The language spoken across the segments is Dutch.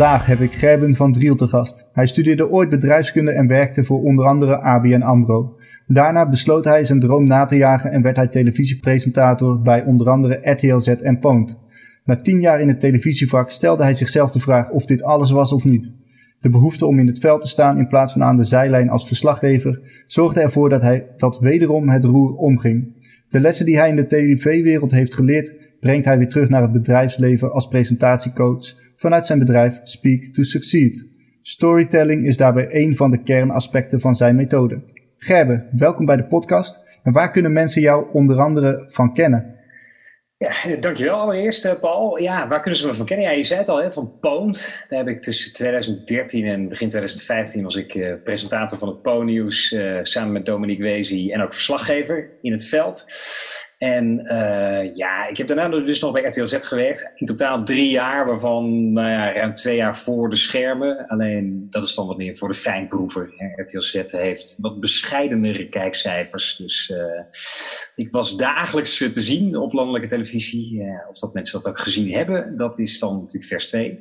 Vandaag heb ik Gerben van Driel te gast. Hij studeerde ooit bedrijfskunde en werkte voor onder andere ABN AMRO. Daarna besloot hij zijn droom na te jagen en werd hij televisiepresentator bij onder andere RTL Z en Poont. Na tien jaar in het televisievak stelde hij zichzelf de vraag of dit alles was of niet. De behoefte om in het veld te staan in plaats van aan de zijlijn als verslaggever zorgde ervoor dat hij dat wederom het roer omging. De lessen die hij in de tv-wereld heeft geleerd, brengt hij weer terug naar het bedrijfsleven als presentatiecoach vanuit zijn bedrijf Speak to Succeed. Storytelling is daarbij een van de kernaspecten van zijn methode. Gerbe, welkom bij de podcast. En waar kunnen mensen jou onder andere van kennen? Ja, dankjewel allereerst, eh, Paul. Ja, waar kunnen ze me van kennen? Ja, je zei het al, van Poont. Daar heb ik tussen 2013 en begin 2015 was ik uh, presentator van het Po-nieuws uh, samen met Dominique Wezi en ook verslaggever in het veld. En uh, ja, ik heb daarna dus nog bij RTL Z gewerkt. In totaal drie jaar, waarvan nou ja, ruim twee jaar voor de schermen. Alleen dat is dan wat meer voor de fijnproever. RTL Z heeft wat bescheidenere kijkcijfers. Dus uh, ik was dagelijks te zien op landelijke televisie. Of dat mensen dat ook gezien hebben, dat is dan natuurlijk vers 2.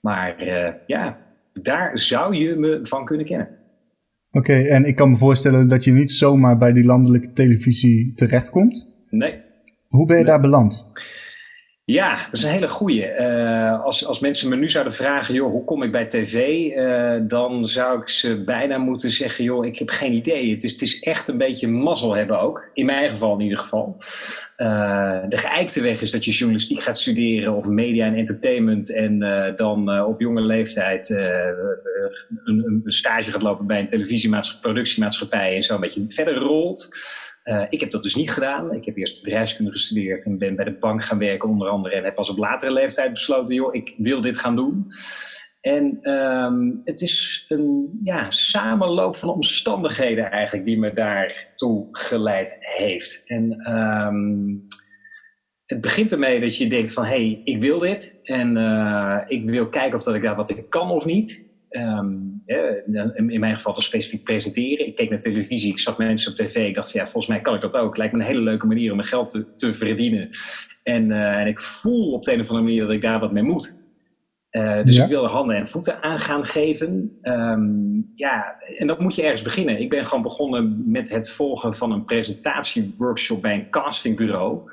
Maar ja, daar zou je me van kunnen kennen. Oké, en ik kan me voorstellen dat je niet zomaar bij die landelijke televisie terechtkomt. Nee. Hoe ben je daar beland? Ja, dat is een hele goeie. Uh, als, als mensen me nu zouden vragen, joh, hoe kom ik bij tv? Uh, dan zou ik ze bijna moeten zeggen, joh, ik heb geen idee. Het is, het is echt een beetje mazzel hebben ook. In mijn geval in ieder geval. Uh, de geëikte weg is dat je journalistiek gaat studeren of media en entertainment. En dan op jonge leeftijd een, een, stage gaat lopen bij een televisiemaatschappij, productiemaatschappij en zo een beetje verder rolt. Uh, ik heb dat dus niet gedaan. Ik heb eerst bedrijfskunde gestudeerd en ben bij de bank gaan werken onder andere. En heb pas op latere leeftijd besloten, joh, ik wil dit gaan doen. En um, het is een ja, samenloop van omstandigheden eigenlijk die me daartoe geleid heeft. En um, het begint ermee dat je denkt van, hé, hey, ik wil dit. En uh, ik wil kijken of dat ik daar wat ik kan of niet. Um, in mijn geval dus specifiek presenteren. Ik keek naar televisie, ik zag mensen op tv. Ik dacht van ja, volgens mij kan ik dat ook. Lijkt me een hele leuke manier om mijn geld te, te verdienen. En, uh, en, ik voel op de een of andere manier dat ik daar wat mee moet. Uh, dus ja. ik wil handen en voeten aan gaan geven. Um, ja, en dat moet je ergens beginnen. Ik ben gewoon begonnen met het volgen van een presentatieworkshop bij een castingbureau.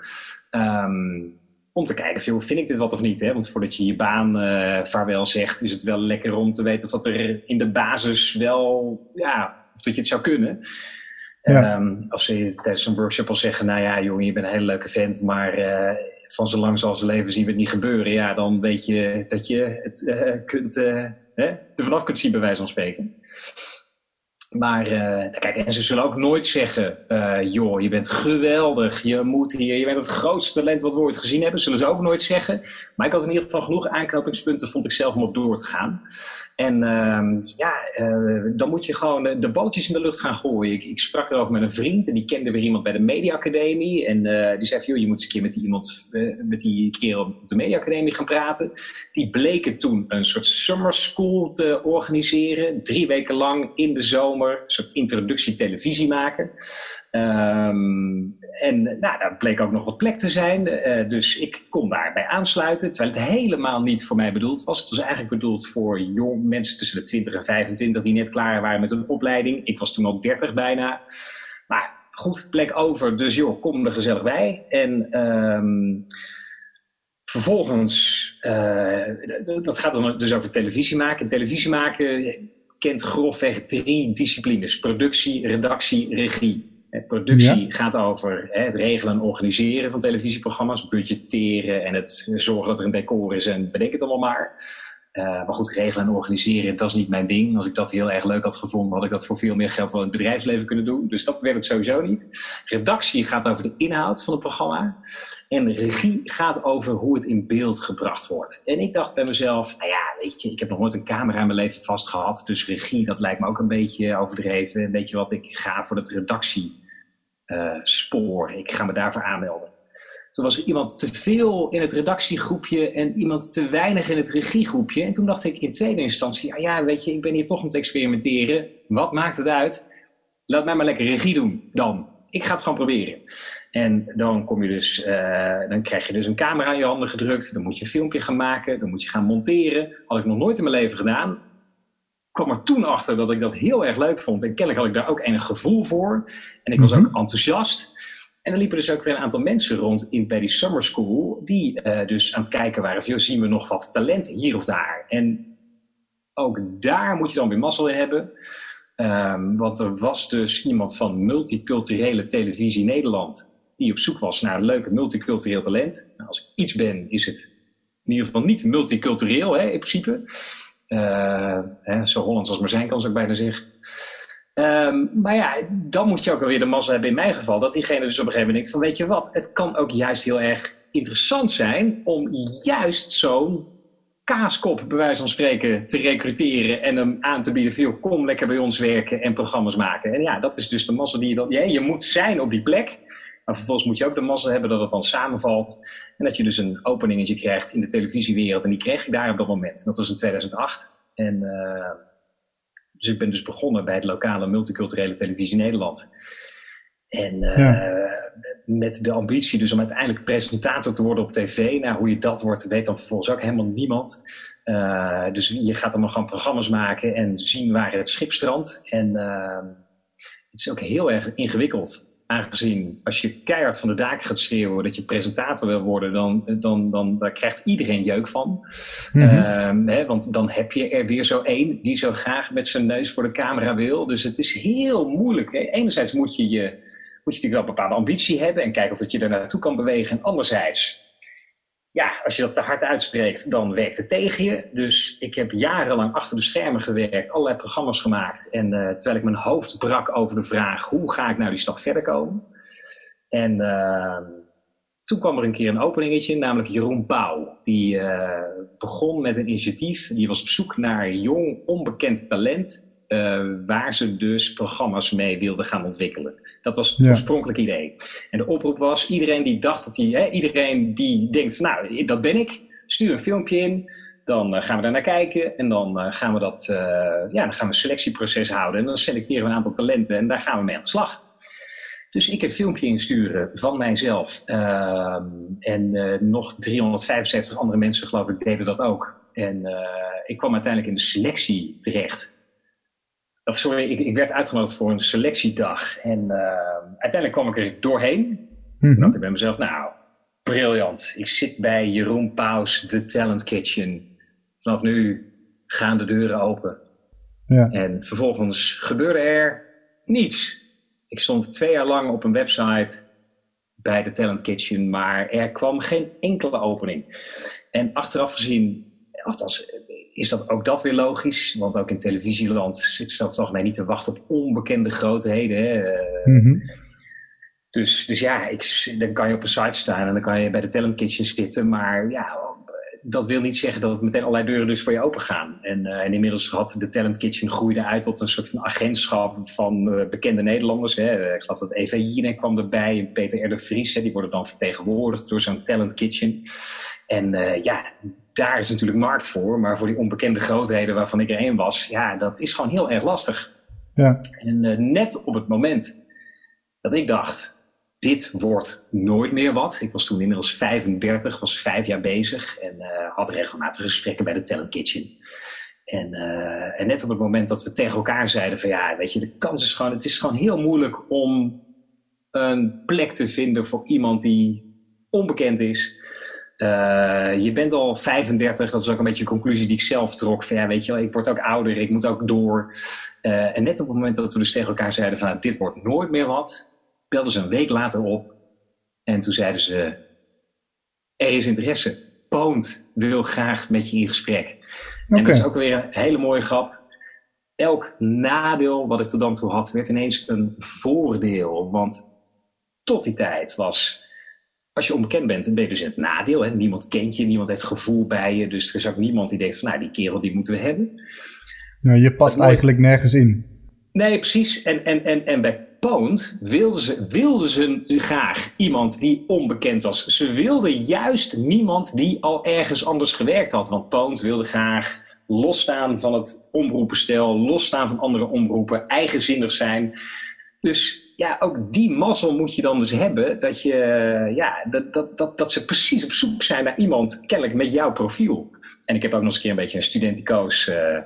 Um, om te kijken, joh, vind ik dit wat of niet? Hè? Want voordat je je baan uh, vaarwel zegt, is het wel lekker om te weten of dat er in de basis wel, ja, of dat je het zou kunnen. Ja. Um, als ze tijdens een workshop al zeggen, nou ja, jongen, je bent een hele leuke vent, maar uh, van zo lang zal ze leven zien we het niet gebeuren. Ja, dan weet je dat je het uh, kunt, hè, er vanaf kunt zien, bij wijze van spreken. Maar uh, kijk, en ze zullen ook nooit zeggen: uh, joh, je bent geweldig, je moet hier, je bent het grootste talent wat we ooit gezien hebben. Zullen ze ook nooit zeggen. Maar ik had in ieder geval genoeg aanknopingspunten, vond ik zelf, om op door te gaan. En uh, ja, uh, dan moet je gewoon de balletjes in de lucht gaan gooien. Ik, ik, sprak erover met een vriend en die kende weer iemand bij de Mediaacademie. En die zei: joh, je moet eens een keer met die iemand, met die kerel op de Mediaacademie gaan praten. Die bleken toen een soort summer school te organiseren, drie weken lang in de zomer een soort introductie televisie maken. Um, en nou, daar bleek ook nog wat plek te zijn. Uh, dus ik kon daarbij aansluiten. Terwijl het helemaal niet voor mij bedoeld was. Het was eigenlijk bedoeld voor jong mensen tussen de 20 en 25 die net klaar waren met een opleiding. Ik was toen al 30 bijna. Maar goed, plek over. Dus joh, kom er gezellig bij. En um, vervolgens, uh, dat gaat dan dus over televisie maken. Televisie maken kent grofweg drie disciplines: productie, redactie, regie. Productie ja. gaat over het regelen en organiseren van televisieprogramma's, budgetteren en het zorgen dat er een decor is en bedenk het allemaal maar. Uh, maar goed, regelen en organiseren, dat is niet mijn ding. Als ik dat heel erg leuk had gevonden, had ik dat voor veel meer geld wel in het bedrijfsleven kunnen doen. Dus dat werd het sowieso niet. Redactie gaat over de inhoud van het programma. En regie gaat over hoe het in beeld gebracht wordt. En ik dacht bij mezelf, nou ja, weet je, ik heb nog nooit een camera in mijn leven vast gehad. Dus regie, dat lijkt me ook een beetje overdreven. Weet je wat, ik ga voor het redactiespoor. Uh, ik ga me daarvoor aanmelden. Toen was er iemand te veel in het redactiegroepje en iemand te weinig in het regiegroepje. En toen dacht ik in tweede instantie, ja, ja weet je, ik ben hier toch om te experimenteren. Wat maakt het uit? Laat mij maar lekker regie doen dan. ik ga het gewoon proberen. En dan, kom je dus, uh, dan krijg je dus een camera in je handen gedrukt. Dan moet je een filmpje gaan maken. Dan moet je gaan monteren. Had ik nog nooit in mijn leven gedaan. kwam er toen achter dat ik dat heel erg leuk vond. En kennelijk had ik daar ook enig gevoel voor. En ik was ook enthousiast. En dan liepen dus ook weer een aantal mensen rond in, bij die summer school. Die uh, dus aan het kijken waren van, zien we nog wat talent hier of daar. En ook daar moet je dan weer mazzel in hebben. Um, want er was dus iemand van multiculturele televisie Nederland die op zoek was naar leuke multicultureel talent. Nou, als ik iets ben, is het in ieder geval niet multicultureel hè, in principe. Uh, hè, zo Hollands als maar zijn kan, zou ik bijna zeggen. Um, maar ja, dan moet je ook alweer de massa hebben in mijn geval. Dat diegene dus op een gegeven moment denkt van weet je wat, het kan ook juist heel erg interessant zijn om juist zo'n kaaskop, bij wijze van spreken, te recruteren en hem aan te bieden. Veel, kom lekker bij ons werken en programma's maken. En ja, dat is dus de massa die je dan. Je moet zijn op die plek. Maar vervolgens moet je ook de massa hebben dat het dan samenvalt. En dat je dus een openingetje krijgt in de televisiewereld. En die kreeg ik daar op dat moment. Dat was in 2008. En uh, dus ik ben dus begonnen bij het lokale multiculturele televisie Nederland. En uh, ja. met de ambitie dus om uiteindelijk presentator te worden op tv. Nou, hoe je dat wordt, weet dan vervolgens ook helemaal niemand. Uh, dus je gaat dan nog gewoon programma's maken en zien waar het schip strandt. En het is ook heel erg ingewikkeld aangezien als je keihard van de daken gaat schreeuwen dat je presentator wil worden, dan, dan, dan daar krijgt iedereen jeuk van. Mm -hmm. hè, want dan heb je er weer zo één die zo graag met zijn neus voor de camera wil. Dus het is heel moeilijk. Hè. Enerzijds moet je, je, moet je natuurlijk wel een bepaalde ambitie hebben en kijken of dat je er naartoe kan bewegen. En anderzijds ja, als je dat te hard uitspreekt, dan werkt het tegen je. Dus ik heb jarenlang achter de schermen gewerkt, allerlei programma's gemaakt. En uh, terwijl ik mijn hoofd brak over de vraag, hoe ga ik nou die stap verder komen? En uh, toen kwam er een keer een openingetje, namelijk Jeroen Pauw. Die uh, begon met een initiatief, die was op zoek naar jong, onbekend talent... waar ze dus programma's mee wilden gaan ontwikkelen. Dat was het ja. oorspronkelijke idee. En de oproep was, iedereen die dacht dat hij, hè, iedereen die denkt van nou, dat ben ik, stuur een filmpje in. Dan uh, gaan we daar naar kijken en dan uh, gaan we dat, ja, dan gaan we een selectieproces houden. En dan selecteren we een aantal talenten en daar gaan we mee aan de slag. Dus ik heb een filmpje insturen van mijzelf. Ehm, en nog 375 andere mensen, geloof ik, deden dat ook. En ik kwam uiteindelijk in de selectie terecht of sorry, ik, ik, werd uitgenodigd voor een selectiedag. En uh, uiteindelijk kwam ik er doorheen. Mm -hmm. Toen dacht ik bij mezelf, nou, briljant. Ik zit bij Jeroen Paus, The Talent Kitchen. Vanaf nu gaan de deuren open. Ja. En vervolgens gebeurde er niets. Ik stond twee jaar lang op een website bij de Talent Kitchen, maar er kwam geen enkele opening. En achteraf gezien, althans, is dat ook dat weer logisch. Want ook in televisieland zit ze toch mij niet te wachten op onbekende grootheden. Hè? Mm -hmm. dus, dus ja, ik, dan kan je op een site staan en dan kan je bij de Talent Kitchen zitten. Maar ja, dat wil niet zeggen dat het meteen allerlei deuren dus voor je open gaan. En, uh, en inmiddels had de Talent Kitchen groeide uit tot een soort van agentschap van uh, bekende Nederlanders. Hè. Ik geloof dat Eva Jinek kwam erbij en Peter R. Vries. Hè. Die worden dan vertegenwoordigd door zo'n Talent Kitchen. En uh, ja, daar is natuurlijk markt voor. Maar voor die onbekende grootheden waarvan ik er één was, ja, dat is gewoon heel erg lastig. Ja. En uh, net op het moment dat ik dacht, dit wordt nooit meer wat. Ik was toen inmiddels 35, was vijf jaar bezig en uh, had regelmatig gesprekken bij de Talent Kitchen. En, uh, en, net op het moment dat we tegen elkaar zeiden van ja, weet je, de kans is gewoon, het is gewoon heel moeilijk om een plek te vinden voor iemand die onbekend is. Uh, je bent al 35, dat is ook een beetje een conclusie die ik zelf trok. Van ja, weet je wel, ik word ook ouder, ik moet ook door. Uh, en net op het moment dat we dus tegen elkaar zeiden van dit wordt nooit meer wat, belden ze een week later op. En toen zeiden ze, er is interesse. Poont wil graag met je in gesprek. Okay. En dat is ook weer een hele mooie grap. Elk nadeel wat ik tot dan toe had, werd ineens een voordeel. Want tot die tijd was als je onbekend bent, dan ben je dus het nadeel. Hè? Niemand kent je, niemand heeft gevoel bij je. Dus er is ook niemand die denkt van, nou, die kerel die moeten we hebben. Ja, je past eigenlijk nergens in. Nee, precies. En, en, en, en bij Poont wilden ze, wilden ze graag iemand die onbekend was. Ze wilden juist niemand die al ergens anders gewerkt had. Want Poont wilde graag losstaan van het omroepenstel, losstaan van andere omroepen, eigenzinnig zijn. Dus ja, ook die mazzel moet je dan dus hebben. Dat, je, ja, dat, dat, dat, dat ze precies op zoek zijn naar iemand, kennelijk met jouw profiel. En ik heb ook nog eens een keer een beetje een studenticoos uh,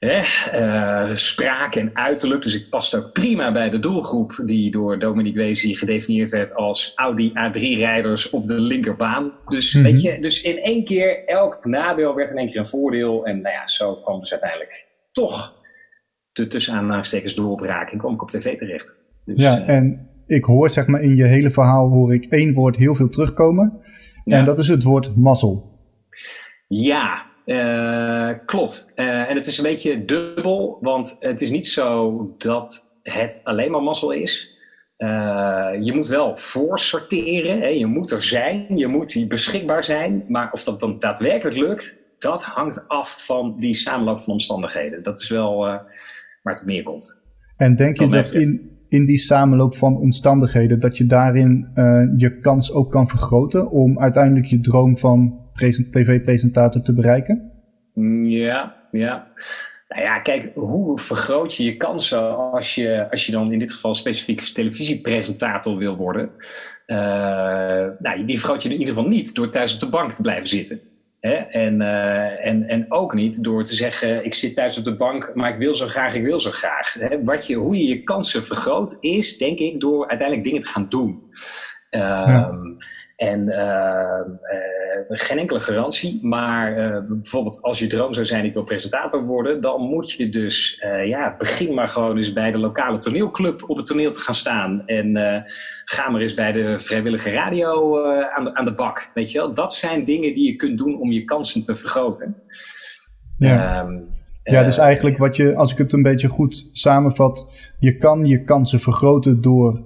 uh, spraak en uiterlijk. Dus ik paste ook prima bij de doelgroep die door Dominique Wezi gedefinieerd werd als Audi A3-rijders op de linkerbaan. Dus, mm weet je, dus in één keer, elk nadeel werd in één keer een voordeel. En nou ja, zo kwam dus uiteindelijk toch de tussen aanhalingstekens doorbraak kom ik op tv terecht. Dus, ja, uh, en ik hoor zeg maar in je hele verhaal hoor ik één woord heel veel terugkomen. Ja. En dat is het woord mazzel. Ja, uh, klopt. Uh, en het is een beetje dubbel, want het is niet zo dat het alleen maar mazzel is. Uh, je moet wel voorsorteren, hè? je moet er zijn, je moet beschikbaar zijn. Maar of dat dan daadwerkelijk lukt, dat hangt af van die samenloop van omstandigheden. Dat is wel waar het meer komt. En denk je dat in, in die samenloop van omstandigheden, dat je daarin je kans ook kan vergroten om uiteindelijk je droom van tv-presentator te bereiken? Ja, ja. Nou ja, kijk, hoe vergroot je je kansen als je, als je dan in dit geval specifiek televisiepresentator wil worden? Uh, nou, die vergroot je in ieder geval niet door thuis op de bank te blijven zitten. Hè? En, uh, en, en ook niet door te zeggen, ik zit thuis op de bank, maar ik wil zo graag, ik wil zo graag. Hè? Wat je, hoe je je kansen vergroot is, denk ik, door uiteindelijk dingen te gaan doen. Ja. Ehm, en uh, uh, geen enkele garantie, maar uh, bijvoorbeeld als je droom zou zijn, ik wil presentator worden, dan moet je dus, ja, begin maar gewoon eens bij de lokale toneelclub op het toneel te gaan staan. En ga maar eens bij de vrijwillige radio aan, de, aan de bak. Weet je wel, dat zijn dingen die je kunt doen om je kansen te vergroten. Ja. Um, ja, dus eigenlijk wat je, als ik het een beetje goed samenvat, je kan je kansen vergroten door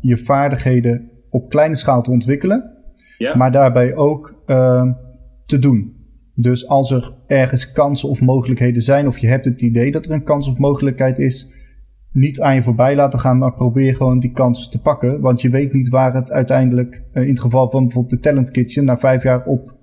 je vaardigheden op kleine schaal te ontwikkelen, ja. maar daarbij ook uh, te doen. Dus als er ergens kansen of mogelijkheden zijn, of je hebt het idee dat er een kans of mogelijkheid is, niet aan je voorbij laten gaan, maar probeer gewoon die kans te pakken. Want je weet niet waar het uiteindelijk, uh, in het geval van bijvoorbeeld de Talent Kitchen, na vijf jaar op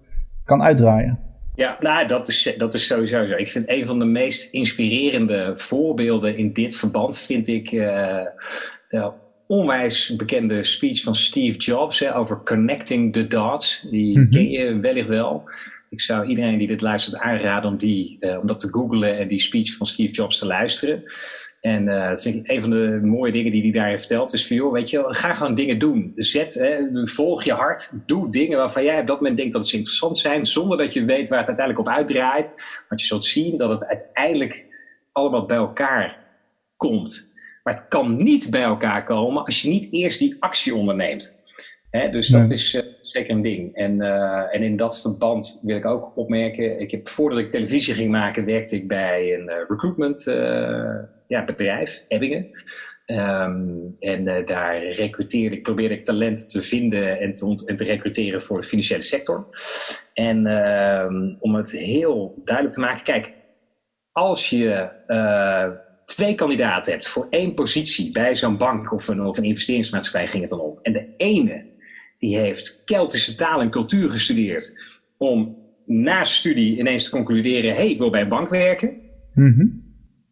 kan uitdraaien. Ja, nou, dat is, dat is sowieso zo. Ik vind een van de meest inspirerende voorbeelden in dit verband, vind ik. Uh, onwijs bekende speech van Steve Jobs hè, over connecting the dots. Die mm -hmm. ken je wellicht wel. Ik zou iedereen die dit luistert aanraden om, die, uh, om dat te googlen en die speech van Steve Jobs te luisteren. En uh, dat vind ik een van de mooie dingen die hij daar heeft verteld. Is van, joh, weet je, ga gewoon dingen doen. Zet, hè, volg je hart. Doe dingen waarvan jij op dat moment denkt dat ze interessant zijn. Zonder dat je weet waar het uiteindelijk op uitdraait. Want je zult zien dat het uiteindelijk allemaal bij elkaar komt. Maar het kan niet bij elkaar komen als je niet eerst die actie onderneemt. Hè, dus dat is uh, zeker een ding. En, uh, en in dat verband wil ik ook opmerken. Ik heb, voordat ik televisie ging maken, werkte ik bij een recruitment ja, bedrijf, Ebbingen. Um, en daar recruteerde ik, probeerde ik talent te vinden en te, en te recruteren voor de financiële sector. En um, om het heel duidelijk te maken, kijk, als je twee kandidaten hebt voor één positie bij zo'n bank of een, of een investeringsmaatschappij ging het dan om. En de ene die heeft Keltische taal en cultuur gestudeerd om na studie ineens te concluderen, hey, ik wil bij een bank werken. Mm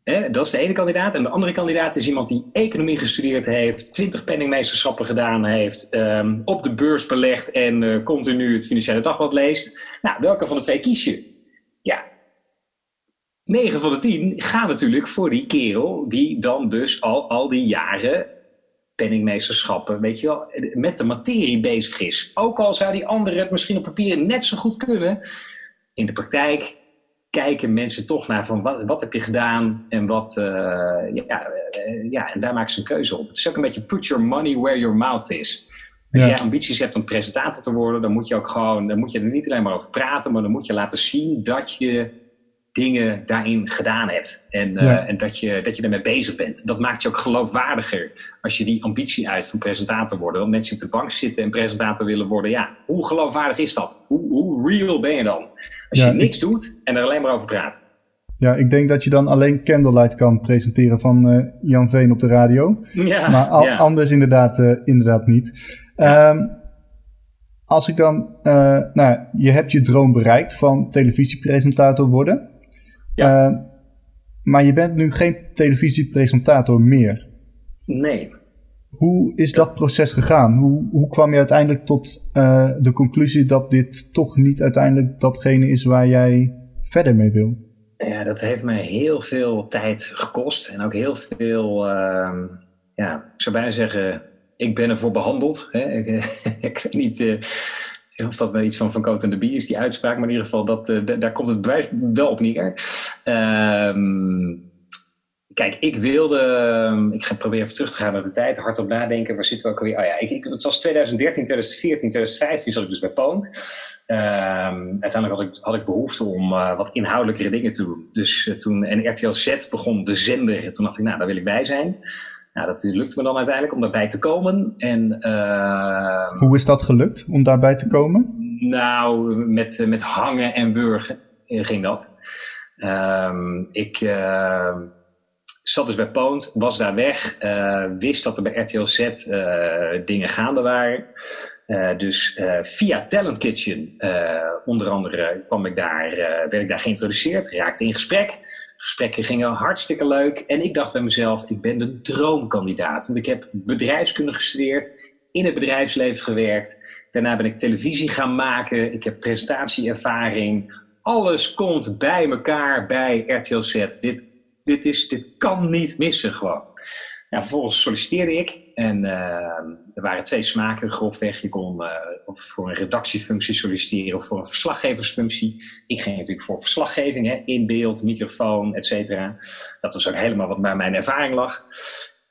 dat is de ene kandidaat. En de andere kandidaat is iemand die economie gestudeerd heeft, 20 penningmeesterschappen gedaan heeft, um, op de beurs belegd en uh, continu het Financiële Dagblad leest. Nou, welke van de twee kies je? Ja, 9 van de 10 gaan natuurlijk voor die kerel die dan dus al, al die jaren penningmeesterschappen, weet je wel, met de materie bezig is. Ook al zou die andere het misschien op papier net zo goed kunnen, in de praktijk kijken mensen toch naar van wat, wat heb je gedaan en wat, uh, ja, uh, ja, en daar maken ze een keuze op. Het is ook een beetje put your money where your mouth is. Als ja. jij ambities hebt om presentator te worden, dan moet je ook gewoon, dan moet je er niet alleen maar over praten, maar dan moet je laten zien dat je dingen daarin gedaan hebt. En, uh, en dat, je, dat je ermee bezig bent. Dat maakt je ook geloofwaardiger als je die ambitie uit van presentator worden. Want mensen die op de bank zitten en presentator willen worden. Ja, hoe geloofwaardig is dat? Hoe, hoe real ben je dan? Als ja, je niks ik... doet en er alleen maar over praat. Ja, ik denk dat je dan alleen Candlelight kan presenteren van uh, Jan Veen op de radio. Ja, maar al, ja. anders inderdaad, uh, inderdaad niet. Ja. Um, als ik dan, uh, nou, je hebt je droom bereikt van televisiepresentator worden. Ja. Uh, maar je bent nu geen televisiepresentator meer. Nee. Hoe is dat proces gegaan? Hoe, hoe kwam je uiteindelijk tot uh, de conclusie dat dit toch niet uiteindelijk datgene is waar jij verder mee wil? Ja, dat heeft mij heel veel tijd gekost en ook heel veel, uh, ja, ik zou bijna zeggen, ik ben ervoor behandeld. Hè? Ik, ik, weet niet uh, of dat wel iets van Van Cote en de Bie is, die uitspraak, maar in ieder geval, dat, daar komt het wel op neer. Ehm, kijk, ik wilde, ehm, ik ga proberen even terug te gaan naar de tijd, hardop nadenken, waar zitten we ook alweer? Oh ja, ik, ik, het was 2013, 2014, 2015 zat ik dus bij Poont. Um, uiteindelijk had ik, had ik behoefte om uh, wat inhoudelijkere dingen te doen. Dus uh, toen, en RTL Z begon de zender, toen dacht ik, nou, daar wil ik bij zijn. Nou, dat lukte me dan uiteindelijk om daarbij te komen. En, uh, Hoe is dat gelukt om daarbij te komen? Nou, met, met hangen en wurgen ging dat. Um, ik zat dus bij Poont, was daar weg, uh, wist dat er bij RTL Z uh, dingen gaande waren. Uh, dus via Talent Kitchen, onder andere, kwam ik daar, werd ik daar geïntroduceerd, raakte in gesprek. Gesprekken gingen hartstikke leuk. En ik dacht bij mezelf, ik ben de droomkandidaat. Want ik heb bedrijfskunde gestudeerd, in het bedrijfsleven gewerkt. Daarna ben ik televisie gaan maken. Ik heb presentatieervaring. Alles komt bij elkaar bij RTL Z. Dit dit, is, dit kan niet missen gewoon. Nou, vervolgens solliciteerde ik en uh, er waren twee smaken grofweg. Je kon uh, voor een redactiefunctie solliciteren of voor een verslaggeversfunctie. Ik ging natuurlijk voor verslaggeving, hè, in beeld, microfoon, et cetera. Dat was ook helemaal wat bij mijn ervaring lag.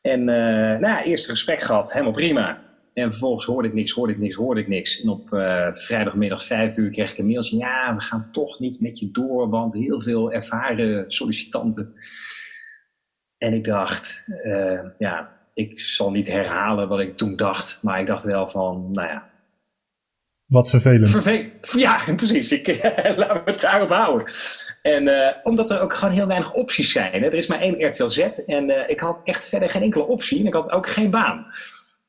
En uh, nou ja, eerste gesprek gehad, helemaal prima. En vervolgens hoorde ik niks, hoorde ik niks, hoorde ik niks. En op uh, vrijdagmiddag vijf uur kreeg ik een mailtje. Ja, we gaan toch niet met je door, want heel veel ervaren sollicitanten. En ik dacht, uh, ja, ik zal niet herhalen wat ik toen dacht. Maar ik dacht wel van, nou ja. Wat vervelend. Verve ja, precies. Ik, laat me het daarop houden. En uh, omdat er ook gewoon heel weinig opties zijn. Hè. Er is maar één RTL Z. En ik had echt verder geen enkele optie. En ik had ook geen baan.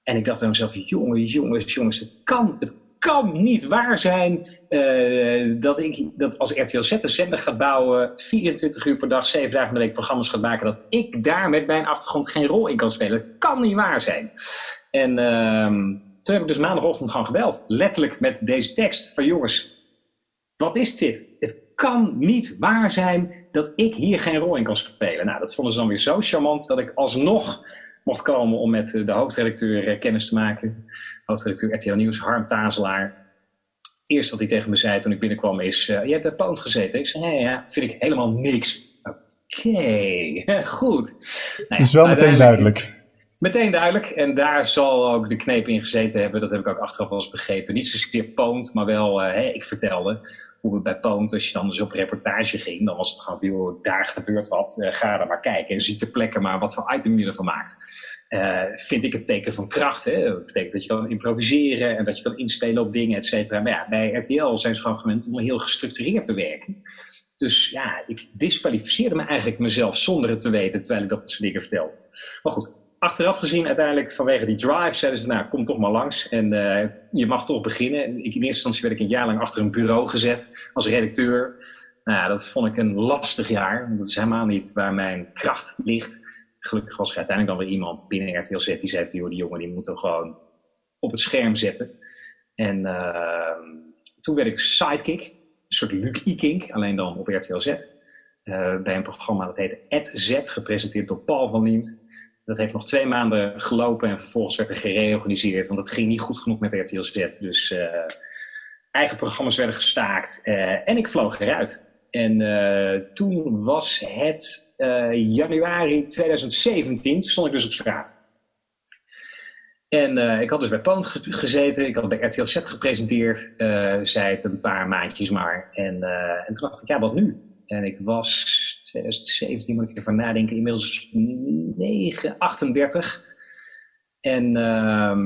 En ik dacht bij mezelf, jongens, jongens, jongens, het kan, het kan niet waar zijn uh, dat ik dat als RTL Z een zender gaat bouwen, 24 uur per dag, 7 dagen per week programma's gaat maken, dat ik daar met mijn achtergrond geen rol in kan spelen. Dat kan niet waar zijn. En uh, toen heb ik dus maandagochtend gewoon gebeld, letterlijk met deze tekst van jongens, wat is dit? Het kan niet waar zijn dat ik hier geen rol in kan spelen. Nou, dat vonden ze dan weer zo charmant dat ik alsnog mocht komen om met de hoofdredacteur kennis te maken. Hoofdredacteur RTL Nieuws, Harm Tazelaar. Eerst wat hij tegen me zei toen ik binnenkwam is, uh, je hebt bij Poont gezeten. Ik zei, ja, ja, vind ik helemaal niks. Oké, okay, goed. Nou ja, is wel meteen duidelijk. Meteen duidelijk. En daar zal ook de kneep in gezeten hebben. Dat heb ik ook achteraf wel eens begrepen. Niet zozeer Poont, maar wel, hey, ik vertelde hoe we bij Poont, als je dan dus op reportage ging, dan was het gewoon veel, daar gebeurt wat, uh, ga er maar kijken en zie ter plekke maar wat voor item je ervan maakt. Uh, vind ik het teken van kracht. Hè? Dat betekent dat je kan improviseren en dat je kan inspelen op dingen, et cetera. Maar ja, bij RTL zijn ze gewoon gewend om heel gestructureerd te werken. Dus ja, ik disqualificeerde me eigenlijk mezelf zonder het te weten, terwijl ik dat soort dingen vertelde. Maar goed, achteraf gezien uiteindelijk vanwege die drive zeiden ze, nou kom toch maar langs en uh, je mag toch beginnen. In eerste instantie werd ik een jaar lang achter een bureau gezet als redacteur. Nou dat vond ik een lastig jaar. Dat is helemaal niet waar mijn kracht ligt. Gelukkig was er uiteindelijk dan weer iemand binnen RTL Z die zei van, joh, die jongen die moeten gewoon op het scherm zetten. En uh, toen werd ik sidekick, een soort Luc Ikink, alleen dan op RTL Z. Uh, bij een programma dat heette Ed Z, gepresenteerd door Paul van Liemt. Dat heeft nog twee maanden gelopen en vervolgens werd er gereorganiseerd, want het ging niet goed genoeg met RTL Z. Dus uh, eigen programma's werden gestaakt uh, en ik vloog eruit. En uh, toen was het januari 2017, toen stond ik dus op straat. En ik had dus bij Poont gezeten, ik had bij RTL Z gepresenteerd, zei het een paar maandjes maar. En, en toen dacht ik, ja, wat nu? En ik was 2017, moet ik ervan nadenken, inmiddels 9, 38. En uh,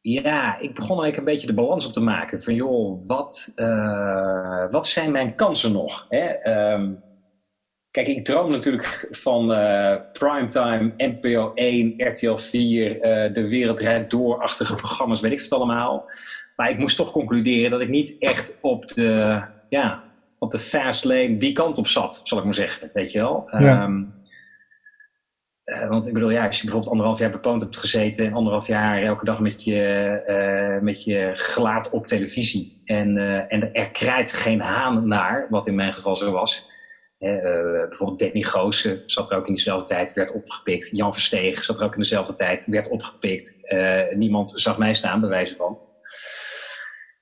ja, ik begon eigenlijk een beetje de balans op te maken. Van joh, wat, uh, wat zijn mijn kansen nog? Hè? Um, kijk, ik droom natuurlijk van uh, primetime, NPO 1, RTL 4, uh, De Wereld Rijdt Door-achtige programma's, weet ik het allemaal. Maar ik moest toch concluderen dat ik niet echt op de, ja, op de fast lane die kant op zat, zal ik maar zeggen. Weet je wel? Ja. Um, Uh, want ik bedoel, ja, als je bijvoorbeeld anderhalf jaar bepoond hebt gezeten en anderhalf jaar elke dag met je, uh, met je gelaat op televisie en, uh, en er krijgt geen haan naar, wat in mijn geval zo was. bijvoorbeeld Danny Goosen zat er ook in diezelfde tijd, werd opgepikt. Jan Versteeg zat er ook in dezelfde tijd, werd opgepikt. niemand zag mij staan, bij wijze van.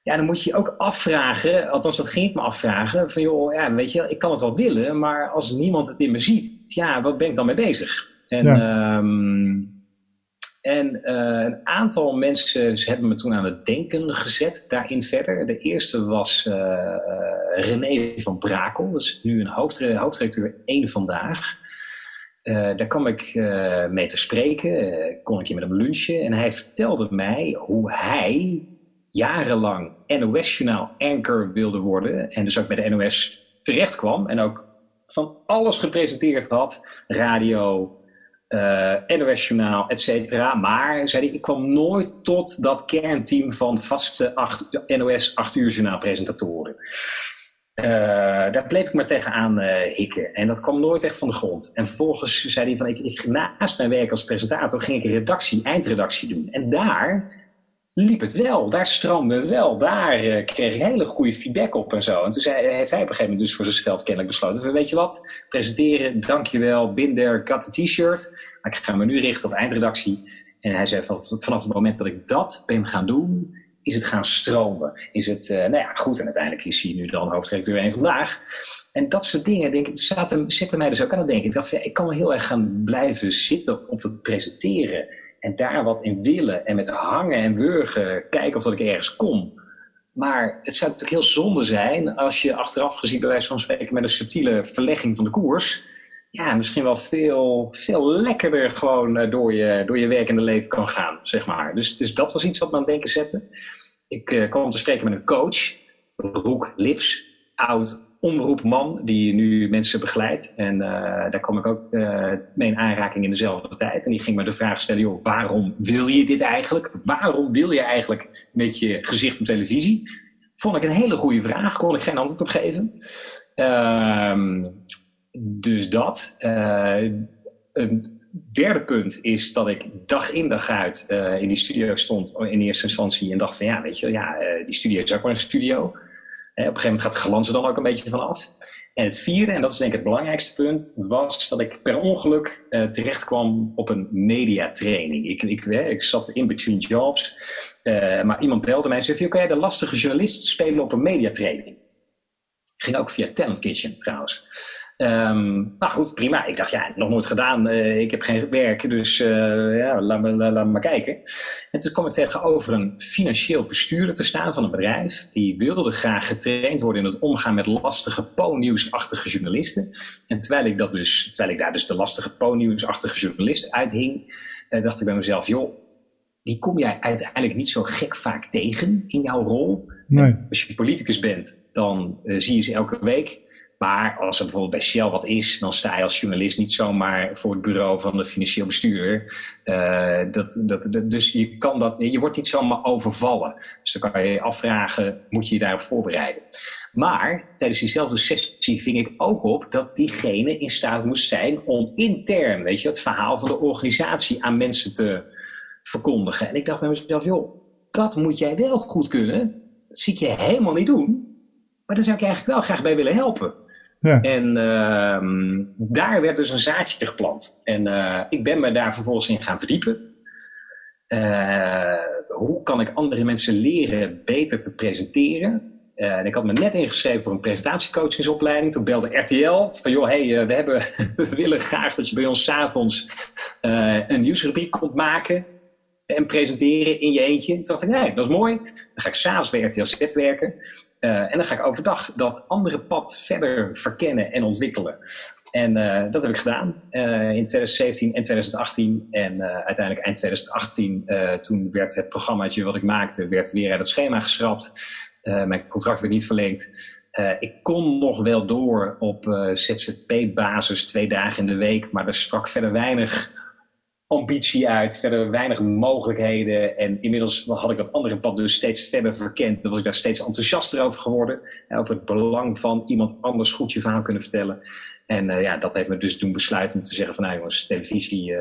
Ja, dan moet je je ook afvragen, althans dat ging ik me afvragen, van joh, ja, weet je, ik kan het wel willen, maar als niemand het in me ziet, ja, wat ben ik dan mee bezig? En, ehm, en uh, een aantal mensen hebben me toen aan het denken gezet daarin verder. De eerste was uh, René van Brakel, dat is nu een hoofd, hoofdredacteur één Vandaag. daar kwam ik mee te spreken, kon ik hier met hem lunchen. En hij vertelde mij hoe hij jarenlang NOS-journaal anchor wilde worden. En dus ook bij de NOS terecht kwam. En ook van alles gepresenteerd had. Radio, uh, NOS-journaal, et cetera. Maar, zei hij, ik kwam nooit tot dat kernteam van vaste NOS 8 uur journaalpresentatoren. Uh, daar bleef ik maar tegenaan uh, hikken. En dat kwam nooit echt van de grond. En vervolgens zei hij van, ik, ik, naast mijn werk als presentator ging ik redactie, eindredactie doen. En daar liep het wel. Daar stroomde het wel. Daar uh, kreeg ik hele goede feedback op en zo. En toen zei, heeft hij op een gegeven moment dus voor zichzelf kennelijk besloten. Weet je wat, presenteren, dankjewel, binder, got the t-shirt. Maar ik ga me nu richten op eindredactie. En hij zei, van, vanaf het moment dat ik dat ben gaan doen, is het gaan stromen. Is het, uh, nou ja, goed. En uiteindelijk is hij nu dan hoofdredacteur één vandaag. En dat soort dingen, denk ik, zaten, zitten mij dus ook aan het denken. Ik dacht, ik kan wel heel erg gaan blijven zitten op het presenteren en daar wat in willen en met hangen en wurgen kijken of dat ik ergens kom. Maar het zou natuurlijk heel zonde zijn als je achteraf gezien bij wijze van spreken met een subtiele verlegging van de koers, ja, misschien wel veel, veel lekkerder gewoon eh, door je, door je werkende leven kan gaan, zeg maar. Dus, dus dat was iets wat me aan het denken zette. Ik uh, kwam te spreken met een coach, Roek Lips, oud omroepman die nu mensen begeleidt. En uh, daar kwam ik ook uh, mee in aanraking in dezelfde tijd. En die ging me de vraag stellen, joh, waarom wil je dit eigenlijk? Waarom wil je eigenlijk met je gezicht op televisie? Vond ik een hele goede vraag, kon ik geen antwoord op geven. Uh, dus dat. Uh, een derde punt is dat ik dag in dag uit in die studio stond in eerste instantie en dacht van ja, weet je, ja, die studio is ook maar een studio op een gegeven moment gaat de glans er dan ook een beetje van af. En het vierde, en dat is denk ik het belangrijkste punt, was dat ik per ongeluk uh, terecht kwam op een mediatraining. Ik, ik, ik zat in between jobs, uh, maar iemand belde mij en zei: Oké, de lastige journalist spelen op een mediatraining. Ging ook via Talent Kitchen trouwens. Um, nou goed, prima. Ik dacht, ja, nog nooit gedaan. Uh, ik heb geen werk, dus uh, ja, laat me, laat, laat me maar kijken. En toen kwam ik tegenover een financieel bestuurder te staan van een bedrijf. Die wilde graag getraind worden in het omgaan met lastige po-nieuwsachtige journalisten. En terwijl ik, dat dus, terwijl ik daar dus de lastige po-nieuwsachtige journalist uithing, uh, dacht ik bij mezelf, joh, die kom jij uiteindelijk niet zo gek vaak tegen in jouw rol. Nee. Als je politicus bent, dan zie je ze elke week. Maar als er bijvoorbeeld bij Shell wat is, dan sta je als journalist niet zomaar voor het bureau van de financieel bestuurder. Uh, dat, dat, dus je, kan dat, je wordt niet zomaar overvallen. Dus dan kan je je afvragen, moet je je daarop voorbereiden? Maar tijdens diezelfde sessie ving ik ook op dat diegene in staat moest zijn om intern, weet je, het verhaal van de organisatie aan mensen te verkondigen. En ik dacht bij mezelf, joh, dat moet jij wel goed kunnen. Dat zie ik je helemaal niet doen. Maar daar zou ik je eigenlijk wel graag bij willen helpen. En uh, daar werd dus een zaadje geplant. En uh, ik ben me daar vervolgens in gaan verdiepen. Uh, hoe kan ik andere mensen leren beter te presenteren? Uh, en ik had me net ingeschreven voor een presentatiecoachingsopleiding. Toen belde RTL van, joh, hey, we, hebben, we willen graag dat je bij ons s'avonds een nieuwsrubriek komt maken en presenteren in je eentje. Toen dacht ik, nee, dat is mooi. Dan ga ik s'avonds bij RTL Z werken. Uh, en dan ga ik overdag dat andere pad verder verkennen en ontwikkelen. En uh, dat heb ik gedaan uh, in 2017 en 2018. En uiteindelijk eind 2018, toen werd het programmaatje wat ik maakte, werd weer uit het schema geschrapt. mijn contract werd niet verlengd. ik kon nog wel door op ZZP-basis twee dagen in de week, maar er sprak verder weinig ambitie uit, verder weinig mogelijkheden. En inmiddels had ik dat andere pad dus steeds verder verkend. Dan was ik daar steeds enthousiaster over geworden. Over het belang van iemand anders goed je verhaal kunnen vertellen. En uh, ja, dat heeft me dus doen besluiten om te zeggen van nou jongens, televisie uh,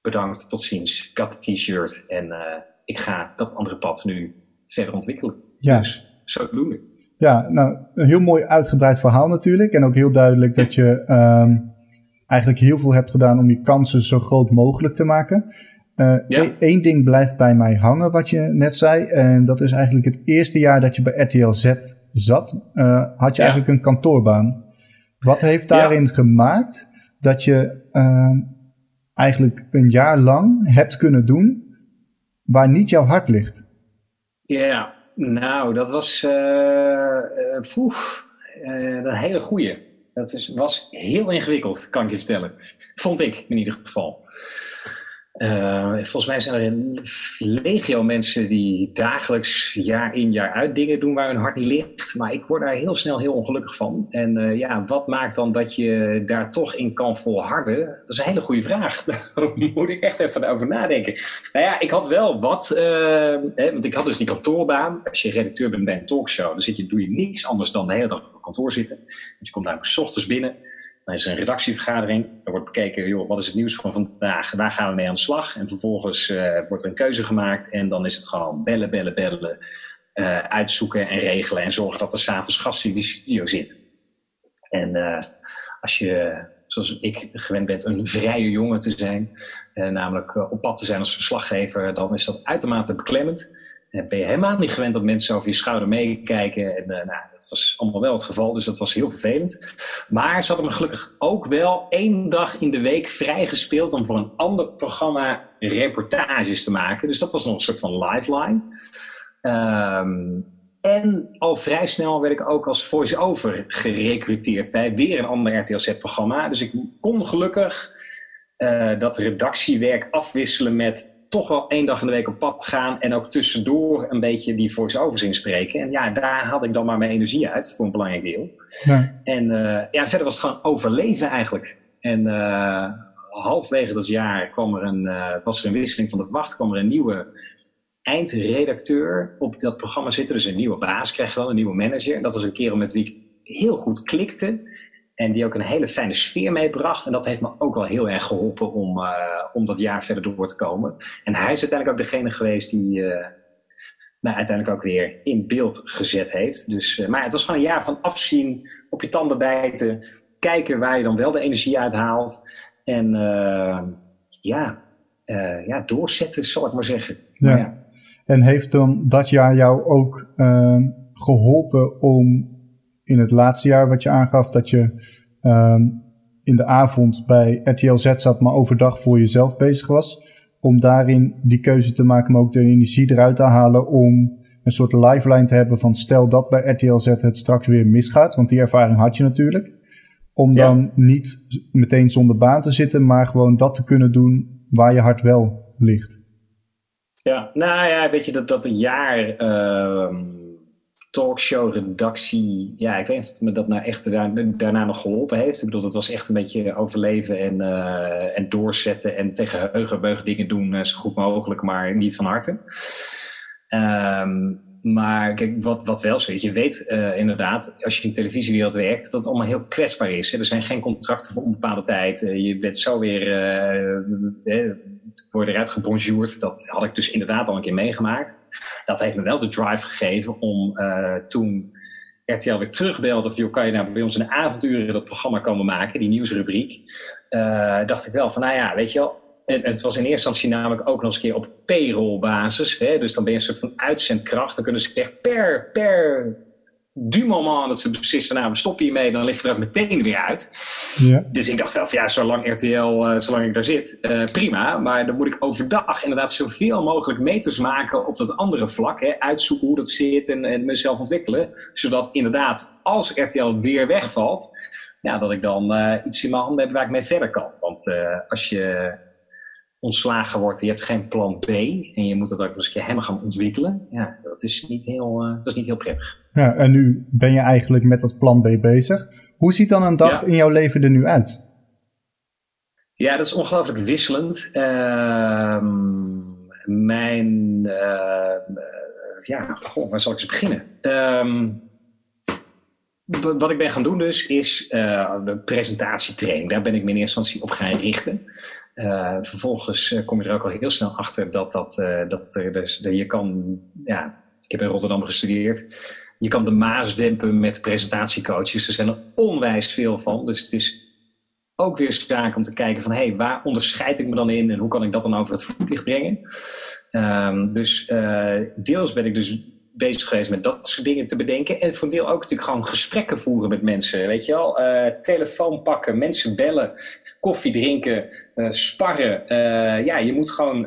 bedankt, tot ziens. Ik had de t-shirt en uh, ik ga dat andere pad nu verder ontwikkelen. Ja. Dus zodoende. Ja, nou, een heel mooi uitgebreid verhaal natuurlijk. En ook heel duidelijk dat je um, eigenlijk heel veel hebt gedaan om je kansen zo groot mogelijk te maken. Uh, ja. Eén ding blijft bij mij hangen, wat je net zei. En dat is eigenlijk het eerste jaar dat je bij RTL Z zat, uh, had je ja. eigenlijk een kantoorbaan. Wat heeft daarin ja. gemaakt dat je uh, eigenlijk een jaar lang hebt kunnen doen waar niet jouw hart ligt? Ja, nou, dat was uh, poeh, een hele goeie. Dat was heel ingewikkeld, kan ik je vertellen. Vond ik in ieder geval. Uh, volgens mij zijn er legio mensen die dagelijks jaar in jaar uit dingen doen waar hun hart niet ligt. Maar ik word daar heel snel heel ongelukkig van. En uh, ja, wat maakt dan dat je daar toch in kan volharden? Dat is een hele goede vraag. Daar moet ik echt even over nadenken. Nou ja, ik had wel wat. Uh, hè, want ik had dus die kantoorbaan. Als je redacteur bent bij een talkshow, dan zit je, doe je niks anders dan de hele dag op kantoor zitten. Dus je komt namelijk s ochtends binnen. Dan is er een redactievergadering. Er wordt bekeken, joh, wat is het nieuws van vandaag? Waar gaan we mee aan de slag? En vervolgens uh, wordt er een keuze gemaakt. En dan is het gewoon bellen, bellen, bellen. Uh, uitzoeken en regelen. En zorgen dat er s'avonds gast in die studio zit. En uh, als je, zoals ik gewend bent, een vrije jongen te zijn. namelijk op pad te zijn als verslaggever. Dan is dat uitermate beklemmend ben je helemaal niet gewend dat mensen over je schouder meekijken. En uh, nou, dat was allemaal wel het geval, dus dat was heel vervelend. Maar ze hadden me gelukkig ook wel één dag in de week vrijgespeeld om voor een ander programma reportages te maken. Dus dat was nog een soort van lifeline. Um, en al vrij snel werd ik ook als voice-over gerecruiteerd bij weer een ander RTLZ-programma. Dus ik kon gelukkig uh, dat redactiewerk afwisselen met toch wel één dag in de week op pad gaan en ook tussendoor een beetje die voice-overs inspreken. En ja, daar had ik dan maar mijn energie uit voor een belangrijk deel. Ja. En uh, ja, verder was het gewoon overleven eigenlijk. En uh, halfwege dat jaar kwam er een, uh, was er een wisseling van de wacht, kwam er een nieuwe eindredacteur op dat programma zitten. Dus een nieuwe baas kreeg wel, een nieuwe manager. En dat was een kerel met wie ik heel goed klikte. En die ook een hele fijne sfeer meebracht. En dat heeft me ook wel heel erg geholpen om, uh, om dat jaar verder door te komen. En hij is uiteindelijk ook degene geweest die uh, nou, uiteindelijk ook weer in beeld gezet heeft. Dus, uh, maar het was gewoon een jaar van afzien, op je tanden bijten, kijken waar je dan wel de energie uit haalt. En ja, ja, doorzetten, zal ik maar zeggen. Ja. ja. En heeft dan dat jaar jou ook geholpen om in het laatste jaar wat je aangaf dat je um, in de avond bij RTL Z zat, maar overdag voor jezelf bezig was. Om daarin die keuze te maken, maar ook de energie eruit te halen om een soort lifeline te hebben van stel dat bij RTL Z het straks weer misgaat, want die ervaring had je natuurlijk. Om dan niet meteen zonder baan te zitten, maar gewoon dat te kunnen doen waar je hart wel ligt. Ja, nou ja, weet je, dat, dat jaar... Uh talkshow-redactie. Ja, ik weet niet of me dat nou echt daarna nog geholpen heeft. Ik bedoel, dat was echt een beetje overleven en, uh, en doorzetten en tegen heugenbeug dingen doen uh, zo goed mogelijk, maar niet van harte. Um, maar kijk, wat, wat wel is, je weet uh, inderdaad, als je in de televisiewereld werkt, dat het allemaal heel kwetsbaar is. Hè? Er zijn geen contracten voor onbepaalde tijd. je bent zo weer, uh, word eruit gebonjourd. Dat had ik dus inderdaad al een keer meegemaakt dat heeft me wel de drive gegeven om uh, toen RTL weer terugbelde of kan je nou bij ons de avonturen dat programma komen maken, die nieuwsrubriek. Uh, dacht ik wel van, nou ja, weet je wel, het was in eerste instantie namelijk ook nog eens een keer op payroll-basis. Dus dan ben je een soort van uitzendkracht. Dan kunnen ze echt per, per du moment dat ze beslissen, nou, we stoppen hiermee, dan ligt het er ook meteen weer uit. Ja. Dus ik dacht wel van, ja, zolang RTL, uh, zolang ik daar zit, uh, prima. Maar dan moet ik overdag inderdaad zoveel mogelijk meters maken op dat andere vlak. Hè, uitzoeken hoe dat zit en, en mezelf ontwikkelen. Zodat inderdaad, als RTL weer wegvalt, ja, dat ik dan uh, iets in mijn handen heb waar ik mee verder kan. Want als je ontslagen wordt je hebt geen plan B en je moet dat ook nog eens een keer helemaal gaan ontwikkelen, ja, dat is niet heel, dat is niet heel prettig. Ja, en nu ben je eigenlijk met dat plan B bezig. Hoe ziet dan een dag in jouw leven er nu uit? Ja, dat is ongelooflijk wisselend. Ehm, mijn, uh, ja, goh, waar zal ik eens beginnen? Ehm, wat ik ben gaan doen dus, is uh, de presentatietraining. Daar ben ik me in eerste instantie op gaan richten. Uh, vervolgens kom je er ook al heel snel achter dat, dat, dat er dus, je kan, ja, ik heb in Rotterdam gestudeerd. Je kan de maas dempen met presentatiecoaches. Er zijn er onwijs veel van. Dus het is ook weer zaak om te kijken van... hé, hey, waar onderscheid ik me dan in en hoe kan ik dat dan over het voetlicht brengen? Um, dus deels ben ik dus bezig geweest met dat soort dingen te bedenken. En voor deel ook natuurlijk gewoon gesprekken voeren met mensen. Weet je wel, uh, telefoon pakken, mensen bellen, koffie drinken, uh, sparren. ja, je moet gewoon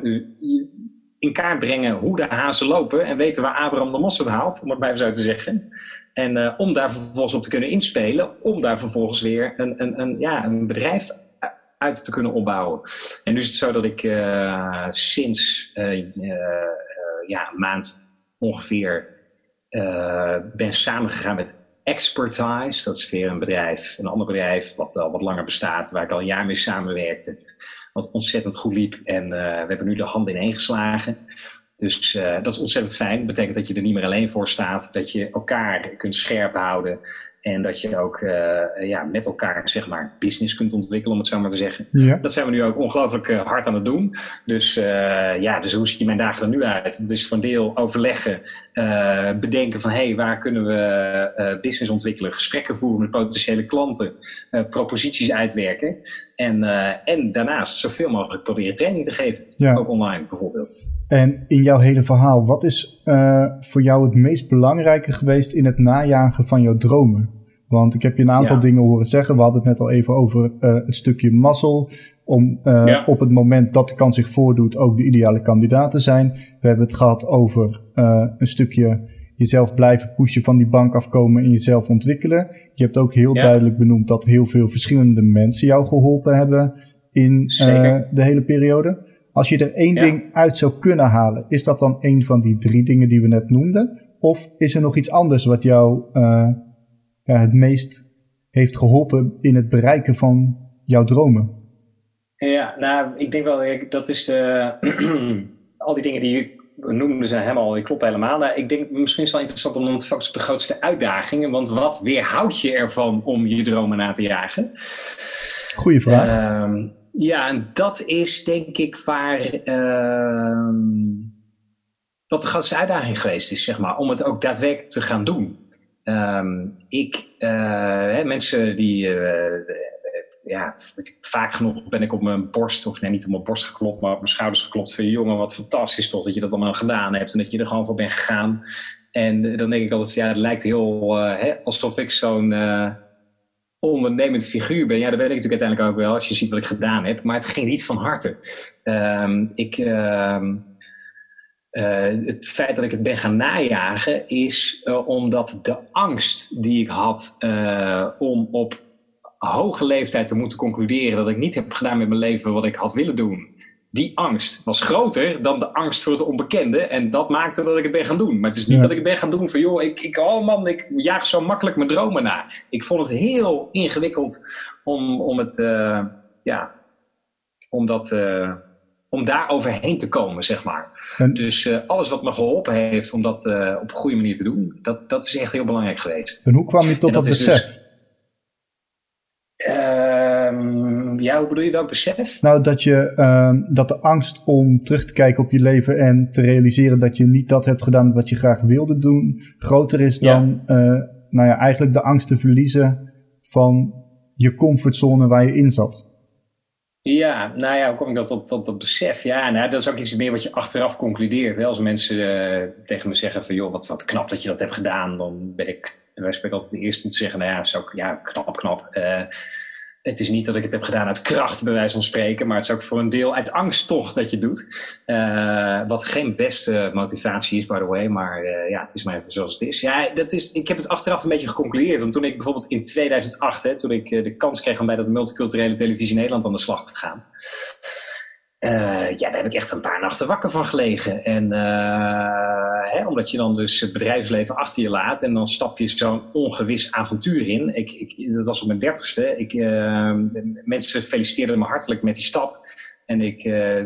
in kaart brengen hoe de hazen lopen en weten waar Abraham de mosterd haalt, om het maar zo te zeggen. En om daar vervolgens op te kunnen inspelen, om daar vervolgens weer een, een, een, ja, een bedrijf uit te kunnen opbouwen. En nu is het zo dat ik sinds ja, een maand ongeveer ben samengegaan met Expertise. Dat is weer een bedrijf, een ander bedrijf wat al wat langer bestaat, waar ik al een jaar mee samenwerkte. Wat ontzettend goed liep. En we hebben nu de hand ineen geslagen. Dus uh, dat is ontzettend fijn. Dat betekent dat je er niet meer alleen voor staat. Dat je elkaar kunt scherp houden. En dat je ook uh, ja, met elkaar zeg maar, business kunt ontwikkelen, om het zo maar te zeggen. Ja. Dat zijn we nu ook ongelooflijk uh, hard aan het doen. Dus, ja, dus hoe ziet mijn dagen er nu uit? Het is van deel overleggen, bedenken van hé, hey, waar kunnen we business ontwikkelen, gesprekken voeren met potentiële klanten, proposities uitwerken. En, en daarnaast zoveel mogelijk proberen training te geven, ja. ook online bijvoorbeeld. En in jouw hele verhaal, wat is uh, voor jou het meest belangrijke geweest in het najagen van jouw dromen? Want ik heb je een aantal dingen horen zeggen. We hadden het net al even over uh, het stukje mazzel. Om uh, ja. op het moment dat de kans zich voordoet ook de ideale kandidaat te zijn. We hebben het gehad over een stukje jezelf blijven pushen van die bank afkomen en jezelf ontwikkelen. Je hebt ook heel ja. duidelijk benoemd dat heel veel verschillende mensen jou geholpen hebben in de hele periode. Als je er één ding uit zou kunnen halen, is dat dan een van die drie dingen die we net noemden? Of is er nog iets anders wat jou uh, ja, het meest heeft geholpen in het bereiken van jouw dromen? Ja, nou, ik denk wel, dat is de, al die dingen die je noemde zijn helemaal, die kloppen helemaal. Nou, ik denk misschien is het wel interessant om dan te focussen op de grootste uitdagingen. Want wat weerhoudt je ervan om je dromen na te jagen? Goeie vraag. Uh, ja, en dat is denk ik waar uh, dat de grootste uitdaging geweest is, zeg maar, om het ook daadwerkelijk te gaan doen. Um, ik, uh, mensen die, uh, ja, vaak genoeg ben ik op mijn borst, of nee, niet op mijn borst geklopt, maar op mijn schouders geklopt van jongen, wat fantastisch toch dat je dat allemaal gedaan hebt en dat je er gewoon voor bent gegaan. En dan denk ik altijd, ja, het lijkt heel hè, alsof ik zo'n ondernemend figuur ben. Ja, dat weet ik natuurlijk uiteindelijk ook wel als je ziet wat ik gedaan heb. Maar het ging niet van harte. Um, ik, uh, uh, het feit dat ik het ben gaan najagen is uh, omdat de angst die ik had uh, om op hoge leeftijd te moeten concluderen dat ik niet heb gedaan met mijn leven wat ik had willen doen die angst was groter dan de angst voor het onbekende. En dat maakte dat ik het ben gaan doen. Maar het is niet dat ik het ben gaan doen van, joh, ik, ik, oh man, ik jaag zo makkelijk mijn dromen na. Ik vond het heel ingewikkeld om, om het, uh, ja, om dat, uh, om daar overheen te komen, zeg maar. Dus uh, alles wat me geholpen heeft om dat op een goede manier te doen, dat, dat is echt heel belangrijk geweest. En hoe kwam je tot dat, dat besef? Dus, ja, hoe bedoel je welk besef? Nou, dat, je, uh, dat de angst om terug te kijken op je leven en te realiseren dat je niet dat hebt gedaan wat je graag wilde doen, groter is dan ja. uh, nou ja, eigenlijk de angst te verliezen van je comfortzone waar je in zat. Ja, nou ja, hoe kom ik dat tot, tot dat besef? Ja, nou, dat is ook iets meer wat je achteraf concludeert. Hè? Als mensen uh, tegen me zeggen van, joh, wat, wat knap dat je dat hebt gedaan, dan ben ik, wij spreken altijd de eerste om te zeggen, nou ja, zo, ja knap, knap. Uh, het is niet dat ik het heb gedaan uit kracht, bij wijze van spreken, maar het is ook voor een deel uit angst toch dat je doet. Uh, wat geen beste motivatie is, by the way, maar uh, ja, het is maar even zoals het is. Ja, dat is. Ik heb het achteraf een beetje geconcludeerd. Want toen ik bijvoorbeeld in 2008, hè, toen ik uh, de kans kreeg om bij dat multiculturele televisie Nederland aan de slag te gaan, Uh, ja, daar heb ik echt een paar nachten wakker van gelegen. En uh, hè, omdat je dan dus het bedrijfsleven achter je laat en dan stap je zo'n ongewis avontuur in. Ik, ik, dat was op mijn dertigste. Ik, uh, mensen feliciteerden me hartelijk met die stap. En ik,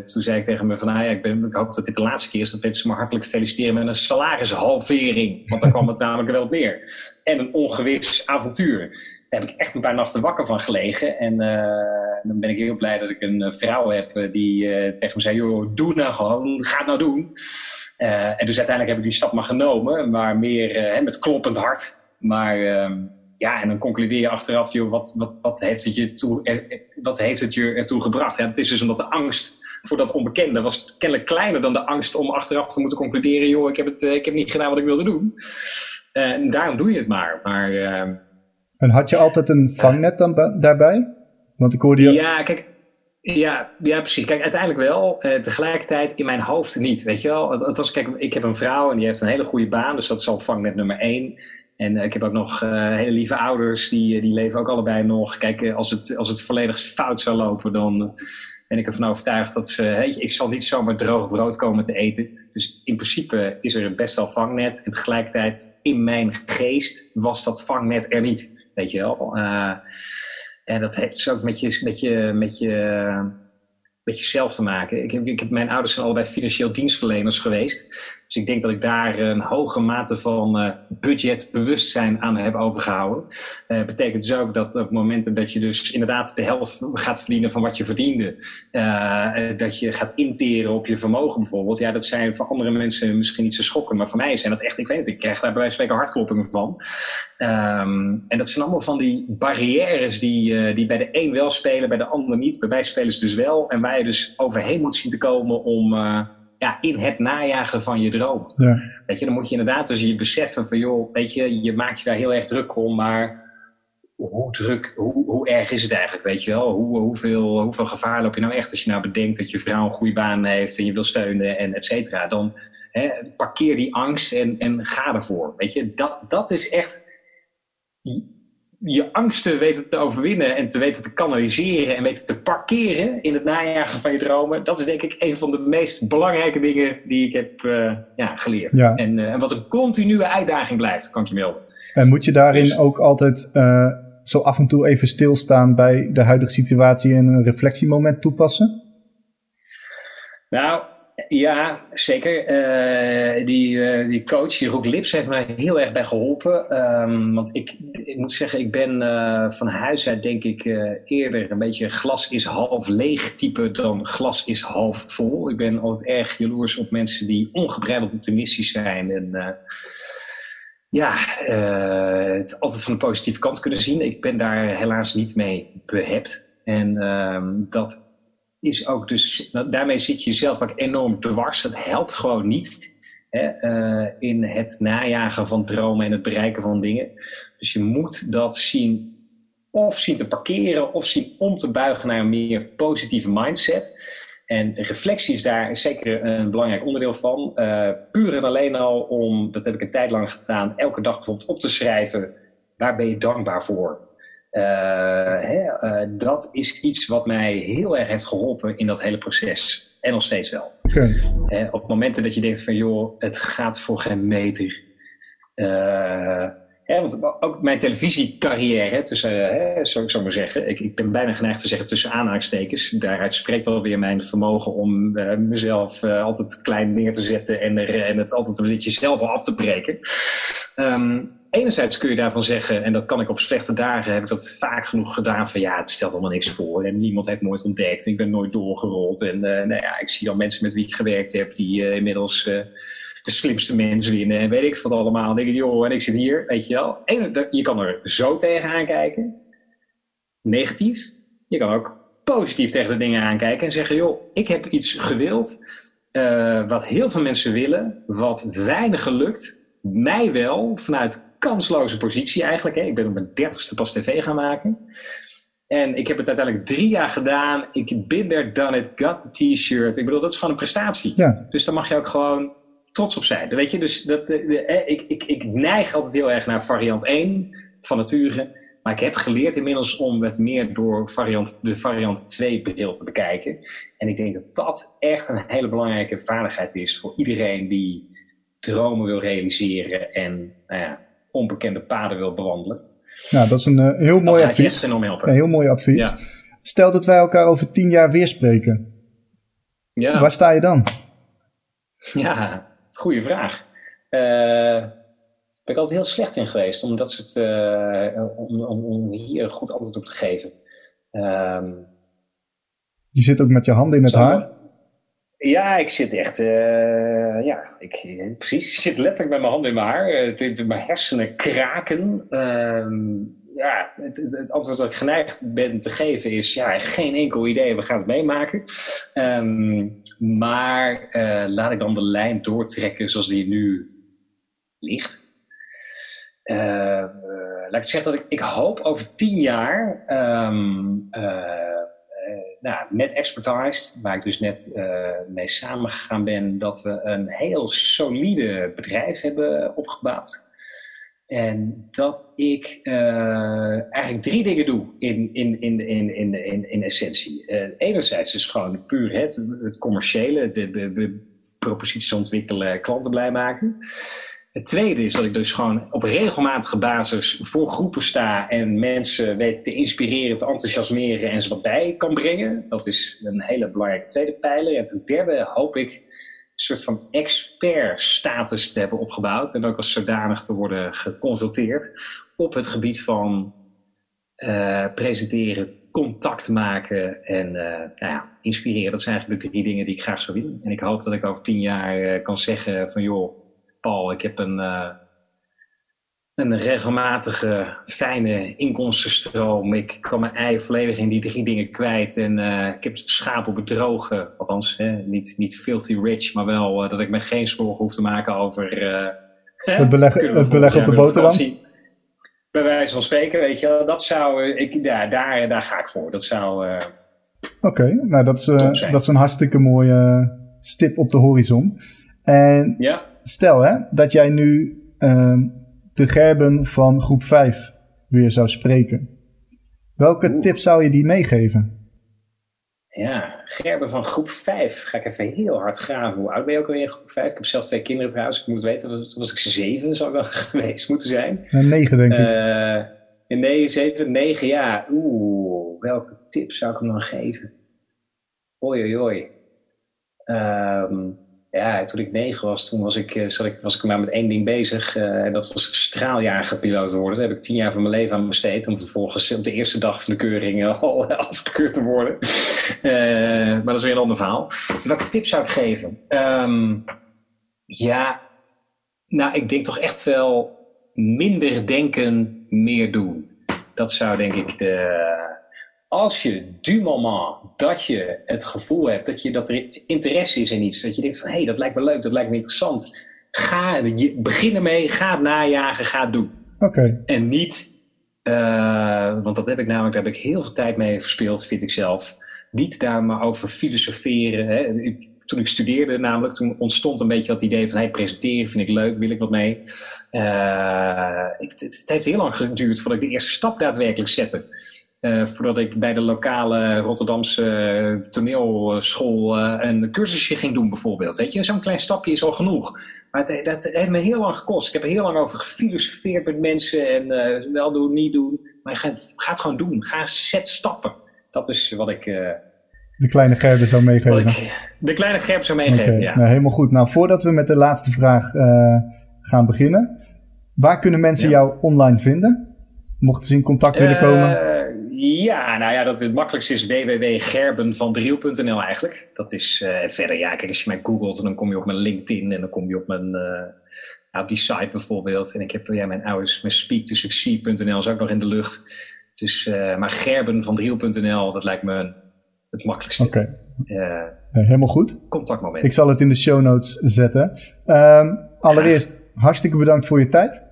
toen zei ik tegen me van, nou ja, ik, ben, ik hoop dat dit de laatste keer is dat mensen me hartelijk feliciteren met een salarishalvering. Want daar kwam het namelijk wel op neer. En een ongewis avontuur daar heb ik echt een paar nachten wakker van gelegen. En uh, dan ben ik heel blij dat ik een eh, vrouw heb uh, die tegen me zei: joh, doe nou gewoon, ga het nou doen. en dus uiteindelijk heb ik die stap maar genomen, maar meer met kloppend hart. Maar ehm, ja, en dan concludeer je achteraf: joh, wat, wat, wat, heeft het je toe, wat heeft het je ertoe gebracht? Ja, dat is dus omdat de angst voor dat onbekende was kennelijk kleiner dan de angst om achteraf te moeten concluderen: joh, ik heb, het, ik heb niet gedaan wat ik wilde doen. en daarom doe je het maar. Maar ehm, en had je altijd een vangnet dan daarbij? Want ik hoorde je... Ja, kijk, ja, ja, precies. Kijk, uiteindelijk wel. Uh, tegelijkertijd in mijn hoofd niet. Weet je wel? Het, het, was, kijk, ik heb een vrouw en die heeft een hele goede baan. Dus dat is al vangnet nummer één. En uh, ik heb ook nog uh, hele lieve ouders. Die, die leven ook allebei nog. Kijk, als het, als het volledig fout zou lopen, dan ben ik ervan overtuigd dat ze... Hey, ik zal niet zomaar droog brood komen te eten. Dus in principe is er best wel vangnet. En tegelijkertijd in mijn geest was dat vangnet er niet. Weet je wel. Uh, en dat heeft dus ook met je, met je, met je, met jezelf te maken. Ik heb, ik heb, mijn ouders zijn allebei financieel dienstverleners geweest. Dus ik denk dat ik daar een hoge mate van uh, budgetbewustzijn aan heb overgehouden. Uh, betekent dus ook dat op momenten dat je dus inderdaad de helft gaat verdienen van wat je verdiende, dat je gaat interen op je vermogen bijvoorbeeld. Ja, dat zijn voor andere mensen misschien niet zo schokken, maar voor mij zijn dat echt, ik weet het, ik krijg daar bij wijze van spreken hartkloppingen van. Um, en dat zijn allemaal van die barrières die, die bij de een wel spelen, bij de ander niet. Bij wij spelen ze dus wel. En waar je dus overheen moet zien te komen om ja, in het najagen van je droom. Ja. Weet je, dan moet je inderdaad dus je beseffen van, joh, weet je, je maakt je daar heel erg druk om, maar hoe druk, hoe, hoe erg is het eigenlijk, weet je wel? Hoe, hoeveel, hoeveel gevaar loop je nou echt als je nou bedenkt dat je vrouw een goede baan heeft en je wil steunen en et cetera? Dan hè, parkeer die angst en, en ga ervoor, weet je? Dat, dat is echt je angsten weten te overwinnen en te weten te kanaliseren en weten te parkeren in het najagen van je dromen, dat is denk ik een van de meest belangrijke dingen die ik heb uh, ja, geleerd. En, uh, en, wat een continue uitdaging blijft, kan ik je melden. En moet je daarin dus- ook altijd uh, zo af en toe even stilstaan bij de huidige situatie en een reflectiemoment toepassen? Nou, ja, zeker. Uh, die, uh, die coach, die Roek Lips, heeft mij heel erg bij geholpen. Um, want ik, moet zeggen, ik ben uh, van huis uit denk ik eerder een beetje glas is half leeg type dan glas is half vol. Ik ben altijd erg jaloers op mensen die ongebreideld optimistisch zijn en ja, het altijd van de positieve kant kunnen zien. Ik ben daar helaas niet mee behept. En ehm, dat is ook dus, nou, daarmee zit je jezelf ook enorm dwars. Dat helpt gewoon niet hè, uh, in het najagen van dromen en het bereiken van dingen. Dus je moet dat zien of zien te parkeren of zien om te buigen naar een meer positieve mindset. En reflectie is daar zeker een belangrijk onderdeel van. Uh, puur en alleen al om, dat heb ik een tijd lang gedaan, elke dag bijvoorbeeld op te schrijven. Waar ben je dankbaar voor? Uh, hè, uh, dat is iets wat mij heel erg heeft geholpen in dat hele proces. En nog steeds wel. Okay. Op momenten dat je denkt van joh, het gaat voor geen meter. Hè, want ook mijn televisiecarrière, tussen, hè, zou ik zo maar zeggen. Ik, ik, ben bijna geneigd te zeggen tussen aanhalingstekens. Daaruit spreekt alweer mijn vermogen om mezelf altijd klein neer te zetten en, er, en het altijd een beetje zelf af te breken. Um, enerzijds kun je daarvan zeggen, en dat kan ik op slechte dagen, heb ik dat vaak genoeg gedaan van ja, het stelt allemaal niks voor en niemand heeft nooit ontdekt en ik ben nooit doorgerold. En uh, nou ja, ik zie dan mensen met wie ik gewerkt heb die uh, inmiddels uh, de slimste mensen winnen en weet ik wat allemaal. En denk ik, joh, en ik zit hier, weet je wel. Je kan er zo tegenaan kijken, negatief. Je kan ook positief tegen de dingen aankijken en zeggen, joh, ik heb iets gewild wat heel veel mensen willen, wat weinig gelukt mij wel vanuit kansloze positie eigenlijk. Hè. Ik ben op mijn dertigste pas tv gaan maken. En ik heb het uiteindelijk drie jaar gedaan. Ik ben there, done it, got the t-shirt. Ik bedoel, dat is gewoon een prestatie. Ja. Dus dan mag je ook gewoon trots op zijn. Weet je, dus dat, ik, ik, ik neig altijd heel erg naar variant 1 van nature. Maar ik heb geleerd inmiddels om het meer door variant, de variant 2 bril te bekijken. En ik denk dat dat echt een hele belangrijke vaardigheid is voor iedereen die dromen wil realiseren en nou ja, onbekende paden wil bewandelen. Nou, dat is een uh, heel mooi advies. Echt enorm helpen. Een heel mooi advies. Ja. Stel dat wij elkaar over tien jaar weer spreken. Ja. Waar sta je dan? Ja, goede vraag. Uh, ben ik altijd heel slecht in geweest om dat soort, uh, om, om, om, hier goed antwoord op te geven. Um, je zit ook met je handen in het haar? Ja, ik zit echt, uh, ja, ik, precies. Ik zit letterlijk met mijn handen in mijn haar. Uh, mijn hersenen kraken. Uh, ja, het, het, antwoord dat ik geneigd ben te geven is, ja, geen enkel idee. We gaan het meemaken. Um, maar laat ik dan de lijn doortrekken zoals die nu ligt. Uh, laat ik zeggen dat ik, ik hoop over tien jaar nou, met Expertized, waar ik dus net uh, mee samengegaan ben, dat we een heel solide bedrijf hebben opgebouwd. En dat ik uh, eigenlijk drie dingen doe in, in, in, in, in, in, in essentie. Uh, enerzijds is gewoon puur het, het commerciële, de, de, de proposities ontwikkelen, klanten blij maken. Het tweede is dat ik dus gewoon op regelmatige basis voor groepen sta en mensen weten te inspireren, te enthousiasmeren en ze wat bij kan brengen. Dat is een hele belangrijke tweede pijler. En ten derde hoop ik een soort van expert-status te hebben opgebouwd en ook als zodanig te worden geconsulteerd op het gebied van uh, presenteren, contact maken en uh, nou ja, inspireren. Dat zijn eigenlijk de drie dingen die ik graag zou willen. En ik hoop dat ik over tien jaar uh, kan zeggen van joh Paul, ik heb een, uh, een regelmatige, fijne inkomstenstroom. Ik kan mijn ei volledig in die drie dingen kwijt. En uh, ik heb schapen droge. Althans, hè, niet, niet filthy rich, maar wel uh, dat ik me geen zorgen hoef te maken over... het beleggen, het op de boterham? Bij wijze van spreken, weet je Dat zou... Ik, ja, daar, daar ga ik voor. Dat zou... Oké, okay, nou dat is, dat is een hartstikke mooie stip op de horizon. En ja stel hè, dat jij nu uh, de Gerben van groep 5 weer zou spreken. Welke tip zou je die meegeven? Ja, Gerben van groep 5. Ga ik even heel hard graven. Hoe oud ben je ook alweer in groep 5? Ik heb zelf twee kinderen trouwens. Ik moet weten, toen was ik zeven, zou ik wel geweest moeten zijn. Ja, negen denk ik. Uh, nee, zeven, negen, ja. Oeh, welke tip zou ik hem dan geven? Oei, oei, oei. Um, ja, toen ik negen was, toen was ik, eh, zat ik, was ik maar met één ding bezig. Uh, en dat was straaljagerpiloot worden. Daar heb ik tien jaar van mijn leven aan besteed. Om vervolgens op de eerste dag van de keuring al afgekeurd te worden. Maar dat is weer een ander verhaal. Welke tip zou ik geven? Um, ja, nou, ik denk toch echt wel minder denken, meer doen. Dat zou denk ik de als je du moment dat je het gevoel hebt dat, je, dat er interesse is in iets, dat je denkt van hé, hey, dat lijkt me leuk, dat lijkt me interessant, ga, je, begin ermee, ga het najagen, ga het doen. Oké. En niet, uh, want dat heb ik namelijk, daar heb ik heel veel tijd mee verspeeld, vind ik zelf. Niet daar maar over filosoferen. Hè. Toen ik studeerde namelijk, toen ontstond een beetje dat idee van hey, presenteren vind ik leuk, wil ik wat mee. Uh, ik, het, het heeft heel lang geduurd voordat ik de eerste stap daadwerkelijk zette. Uh, voordat ik bij de lokale Rotterdamse toneelschool uh, een cursusje ging doen, bijvoorbeeld. Weet je, zo'n klein stapje is al genoeg. Maar het, dat heeft me heel lang gekost. Ik heb er heel lang over gefilosofeerd met mensen en uh, wel doen, niet doen. Maar ga het gewoon doen. Ga zet stappen. Dat is wat ik. de kleine Gerben zou meegeven. Ik, de kleine Gerben zou meegeven, okay. ja. Nou, helemaal goed. Nou, voordat we met de laatste vraag gaan beginnen. Waar kunnen mensen ja. jou online vinden? Mochten ze in contact willen komen? Ja, nou ja, dat het makkelijkste is www.gerbenvandriel.nl eigenlijk. Dat is uh, verder, ja, kijk, als je mij googelt, dan kom je op mijn LinkedIn en dan kom je op mijn, uh, op die site bijvoorbeeld. En ik heb, ja, mijn ouders, mijn speaktosucceed.nl is ook nog in de lucht. Dus, uh, maar gerbenvandriel.nl, dat lijkt me het makkelijkste. Oké. helemaal goed. Contactmoment. Ik zal het in de show notes zetten. Um, allereerst, hartstikke bedankt voor je tijd.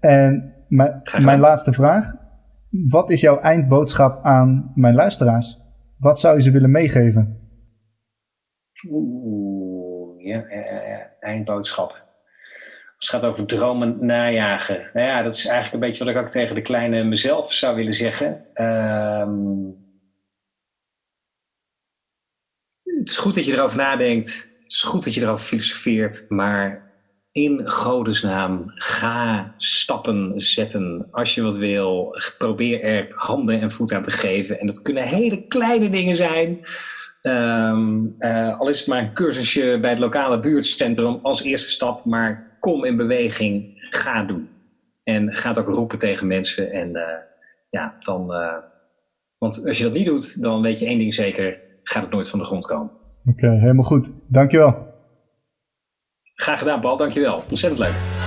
En mijn laatste vraag wat is jouw eindboodschap aan mijn luisteraars? Wat zou je ze willen meegeven? Oeh, ja, eindboodschap. het gaat over dromen najagen. Nou ja, dat is eigenlijk een beetje wat ik ook tegen de kleine mezelf zou willen zeggen. Ehm, het is goed dat je erover nadenkt. Het is goed dat je erover filosofeert. Maar in godesnaam, ga stappen zetten. Als je wat wil, probeer er handen en voeten aan te geven. En dat kunnen hele kleine dingen zijn. Ehm, eh, al is het maar een cursusje bij het lokale buurtcentrum als eerste stap. Maar kom in beweging, ga doen. En ga het ook roepen tegen mensen. En uh, ja, dan. Uh, want als je dat niet doet, dan weet je één ding zeker: gaat het nooit van de grond komen. Oké, helemaal goed. Dankjewel. Graag gedaan, Paul. Dankjewel. Ontzettend leuk.